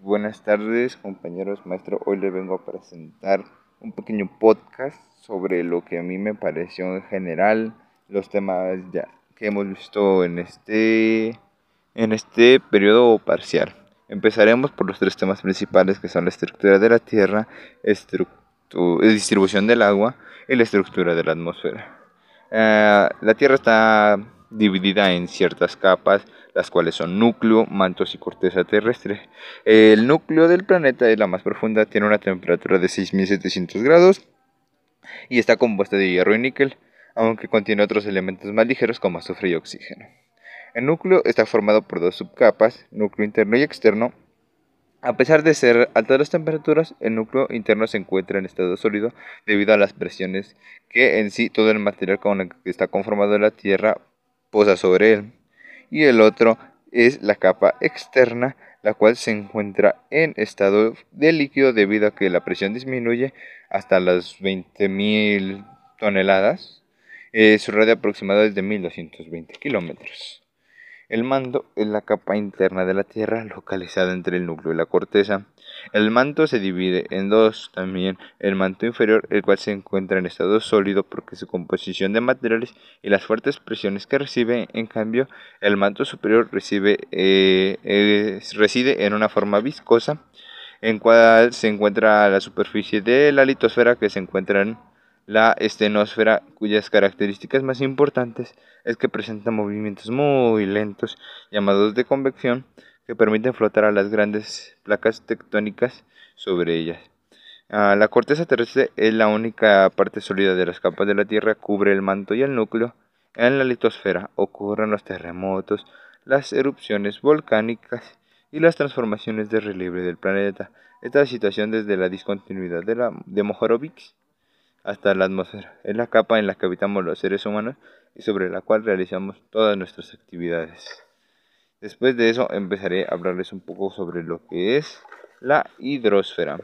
Buenas tardes, compañeros, maestro. Hoy les vengo a presentar un pequeño podcast sobre lo que a mí me pareció en general, los temas ya que hemos visto en este en este periodo parcial. Empezaremos por los tres temas principales que son la estructura de la Tierra, distribución del agua y la estructura de la atmósfera. Eh, la Tierra está dividida en ciertas capas, las cuales son núcleo, mantos y corteza terrestre. El núcleo del planeta es la más profunda, tiene una temperatura de 6700 grados y está compuesta de hierro y níquel, aunque contiene otros elementos más ligeros como azufre y oxígeno. El núcleo está formado por dos subcapas, núcleo interno y externo. A pesar de ser altas las temperaturas, el núcleo interno se encuentra en estado sólido debido a las presiones que en sí todo el material con el que está conformado la Tierra sobre él. Y el otro es la capa externa, la cual se encuentra en estado de líquido debido a que la presión disminuye hasta las 20.000 toneladas. Eh, su radio aproximada es de 1.220 kilómetros. El mando es la capa interna de la Tierra localizada entre el núcleo y la corteza. El manto se divide en dos también, el manto inferior, el cual se encuentra en estado sólido porque su composición de materiales y las fuertes presiones que recibe, en cambio, el manto superior recibe, eh, reside en una forma viscosa, en cual se encuentra la superficie de la litosfera que se encuentra en la estenosfera, cuyas características más importantes es que presenta movimientos muy lentos llamados de convección que permiten flotar a las grandes placas tectónicas sobre ellas. Ah, la corteza terrestre es la única parte sólida de las capas de la Tierra, cubre el manto y el núcleo. En la litosfera ocurren los terremotos, las erupciones volcánicas y las transformaciones de relieve del planeta. Esta situación desde la discontinuidad de, la, de hasta la atmósfera. Es la capa en la que habitamos los seres humanos y sobre la cual realizamos todas nuestras actividades. Después de eso empezaré a hablarles un poco sobre lo que es la hidrosfera.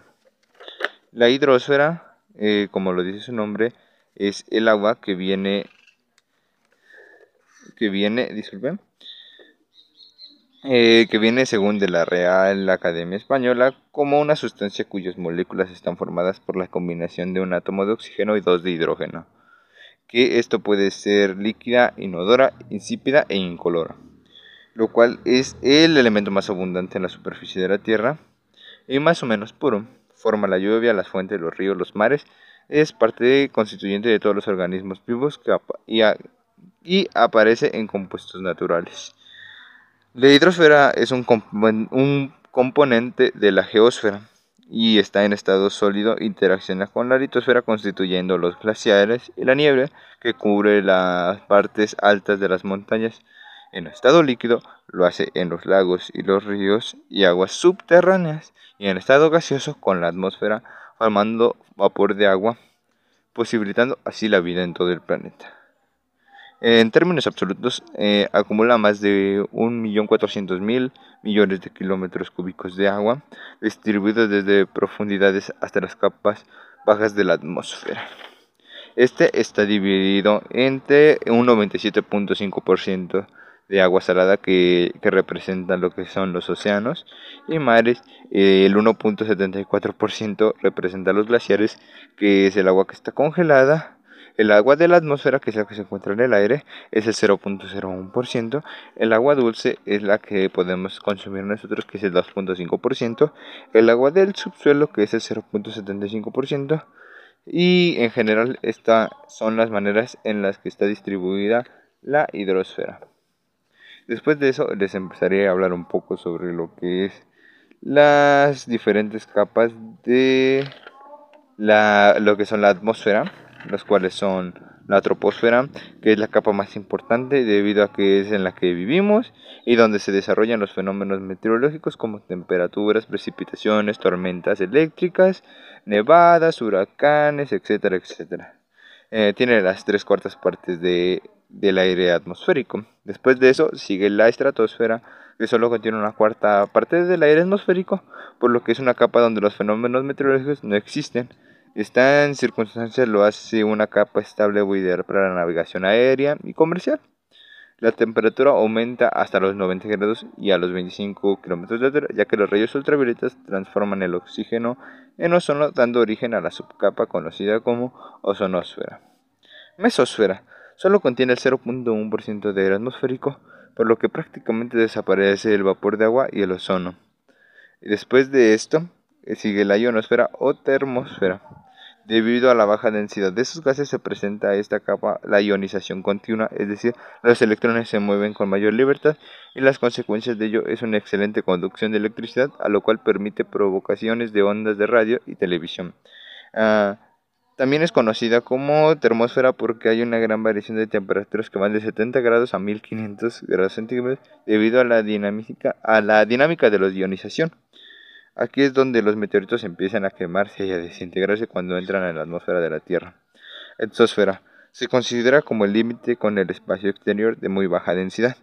La hidrosfera, eh, como lo dice su nombre, es el agua que viene que viene, disculpen, eh, que viene según de la Real Academia Española como una sustancia cuyas moléculas están formadas por la combinación de un átomo de oxígeno y dos de hidrógeno, que esto puede ser líquida, inodora, insípida e incolora, lo cual es el elemento más abundante en la superficie de la Tierra y más o menos puro. Forma la lluvia, las fuentes, los ríos, los mares, es parte constituyente de todos los organismos vivos y aparece en compuestos naturales. La hidrosfera es un, componente de la geosfera y está en estado sólido, interacciona con la litosfera constituyendo los glaciares y la nieve que cubre las partes altas de las montañas. En estado líquido lo hace en los lagos y los ríos y aguas subterráneas y en estado gaseoso con la atmósfera formando vapor de agua, posibilitando así la vida en todo el planeta. En términos absolutos, eh, acumula más de 1.400.000 millones de kilómetros cúbicos de agua, distribuidos desde profundidades hasta las capas bajas de la atmósfera. Este está dividido entre un 97.5% de agua salada que, que representa lo que son los océanos y mares, eh, el 1.74% representa los glaciares, que es el agua que está congelada, el agua de la atmósfera, que es la que se encuentra en el aire, es el 0.01%. El agua dulce es la que podemos consumir nosotros, que es el 2.5%. El agua del subsuelo, que es el 0.75%. Y en general estas son las maneras en las que está distribuida la hidrosfera. Después de eso les empezaré a hablar un poco sobre lo que es las diferentes capas de la, lo que son la atmósfera las cuales son la troposfera, que es la capa más importante debido a que es en la que vivimos y donde se desarrollan los fenómenos meteorológicos como temperaturas, precipitaciones, tormentas eléctricas, nevadas, huracanes, etcétera, etcétera. Eh, tiene las tres cuartas partes de, del aire atmosférico. Después de eso sigue la estratosfera, que solo contiene una cuarta parte del aire atmosférico, por lo que es una capa donde los fenómenos meteorológicos no existen. Esta en circunstancias lo hace una capa estable o ideal para la navegación aérea y comercial. La temperatura aumenta hasta los 90 grados y a los 25 kilómetros de altura, ya que los rayos ultravioletas transforman el oxígeno en ozono, dando origen a la subcapa conocida como ozonosfera. Mesosfera solo contiene el 0.1% de aire atmosférico, por lo que prácticamente desaparece el vapor de agua y el ozono. Después de esto, eh, sigue la ionosfera o termosfera. Debido a la baja densidad de esos gases se presenta esta capa la ionización continua, es decir, los electrones se mueven con mayor libertad y las consecuencias de ello es una excelente conducción de electricidad, a lo cual permite provocaciones de ondas de radio y televisión. Ah, también es conocida como termósfera porque hay una gran variación de temperaturas que van de 70 grados a 1500 grados centígrados debido a la dinámica, a la dinámica de la ionización. Aquí es donde los meteoritos empiezan a quemarse y a desintegrarse cuando entran en la atmósfera de la Tierra. Exosfera se considera como el límite con el espacio exterior de muy baja densidad.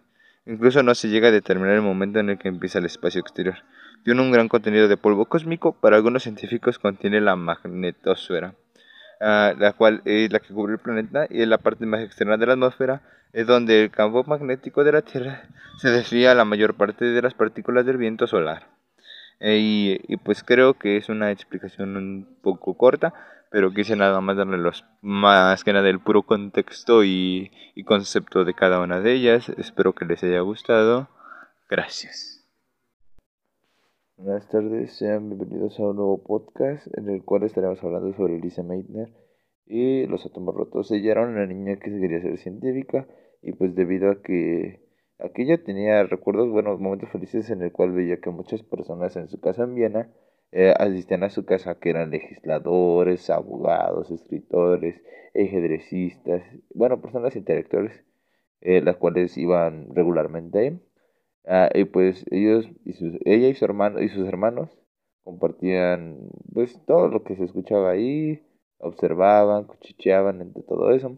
Incluso no se llega a determinar el momento en el que empieza el espacio exterior. Tiene un gran contenido de polvo cósmico, para algunos científicos contiene la magnetosfera, ah, la cual es la que cubre el planeta y es la parte más externa de la atmósfera, es donde el campo magnético de la Tierra se desvía la mayor parte de las partículas del viento solar. Eh, y, pues creo que es una explicación un poco corta, pero quise nada más darle los más que nada el puro contexto y, y concepto de cada una de ellas. Espero que les haya gustado. Gracias. Buenas tardes, sean bienvenidos a un nuevo podcast en el cual estaremos hablando sobre Lisa Meitner y los átomos rotos. Ella era una niña que quería ser científica y pues debido a que Aquí ya tenía recuerdos, buenos momentos felices en el cual veía que muchas personas en su casa en Viena eh, asistían a su casa, que eran legisladores, abogados, escritores, ajedrecistas, bueno, personas intelectuales, eh, las cuales iban regularmente. Ah, y pues ellos, y ella y, su hermano, y sus hermanos compartían pues todo lo que se escuchaba ahí, observaban, cuchicheaban entre todo eso.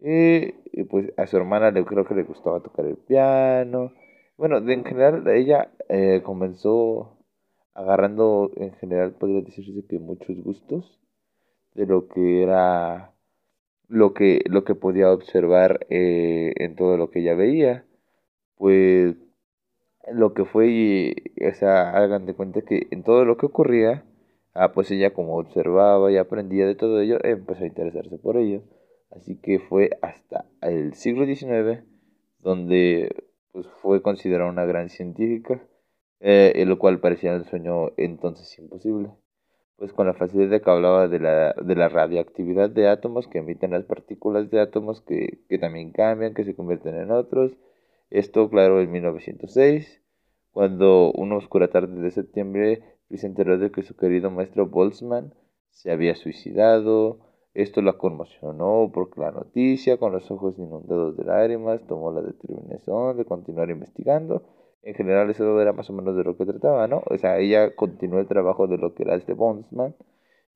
Y, pues a su hermana le creo que le gustaba tocar el piano. Bueno, en general ella eh, comenzó agarrando, en general podría decirse que muchos gustos de lo que era lo que, lo que podía observar eh, en todo lo que ella veía. Pues lo que fue, y, o sea, hagan de cuenta que en todo lo que ocurría, ah, pues ella como observaba y aprendía de todo ello, empezó a interesarse por ello. Así que fue hasta el siglo XIX donde pues, fue considerada una gran científica, eh, en lo cual parecía un sueño entonces imposible. Pues con la facilidad que hablaba de la, de la radioactividad de átomos que emiten las partículas de átomos que, que también cambian, que se convierten en otros. Esto, claro, en 1906, cuando una oscura tarde de septiembre se enteró de que su querido maestro Boltzmann se había suicidado, esto la conmocionó porque la noticia, con los ojos inundados de lágrimas, tomó la determinación de continuar investigando. En general eso era más o menos de lo que trataba, ¿no? O sea, ella continuó el trabajo de lo que era este Bondsman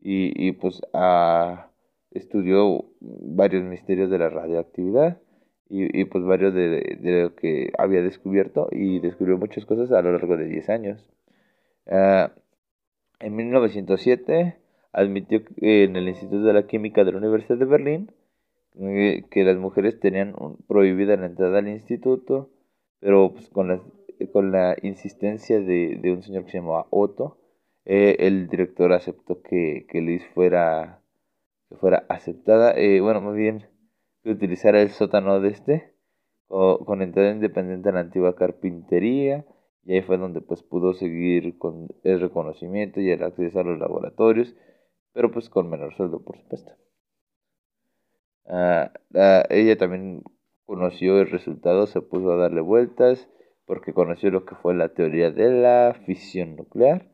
y, y pues estudió varios misterios de la radioactividad y, y pues varios de, de, lo que había descubierto y descubrió muchas cosas a lo largo de 10 años. Uh, en 1907 admitió en el Instituto de la Química de la Universidad de Berlín eh, que las mujeres tenían prohibida la entrada al instituto, pero pues, con, la, con la insistencia de, de, un señor que se llamaba Otto, eh, el director aceptó que, que Liz fuera, que fuera aceptada, eh, bueno, más bien que utilizara el sótano de este, con entrada independiente a la antigua carpintería, y ahí fue donde pues pudo seguir con el reconocimiento y el acceso a los laboratorios pero pues con menor sueldo, por supuesto. Ah, ella también conoció el resultado, se puso a darle vueltas, porque conoció lo que fue la teoría de la fisión nuclear,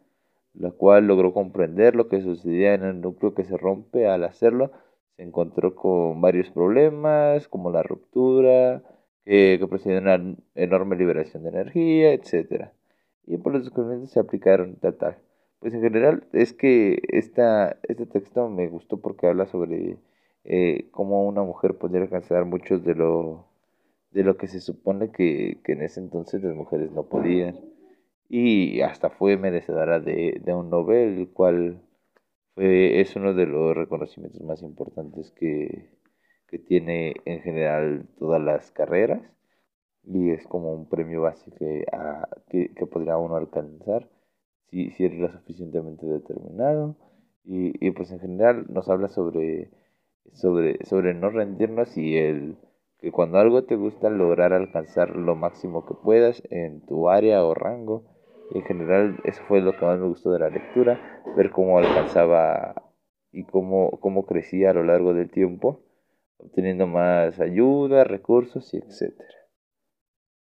la cual logró comprender lo que sucedía en el núcleo que se rompe al hacerlo. Se encontró con varios problemas, como la ruptura, que, que procede una enorme liberación de energía, etc. Y por los descubrimientos se aplicaron tal. Pues en general es que esta, este texto me gustó porque habla sobre eh, cómo una mujer podría alcanzar muchos de lo, de lo que se supone que, que en ese entonces las mujeres no podían. Y hasta fue merecedora de, de un Nobel, el cual fue, es uno de los reconocimientos más importantes que, que tiene en general todas las carreras, y es como un premio básico que, que, podría uno alcanzar si, si eres lo suficientemente determinado y, y pues en general nos habla sobre, sobre, sobre no rendirnos y el que cuando algo te gusta lograr alcanzar lo máximo que puedas en tu área o rango y en general eso fue lo que más me gustó de la lectura ver cómo alcanzaba y cómo, cómo crecía a lo largo del tiempo obteniendo más ayuda, recursos y etcétera.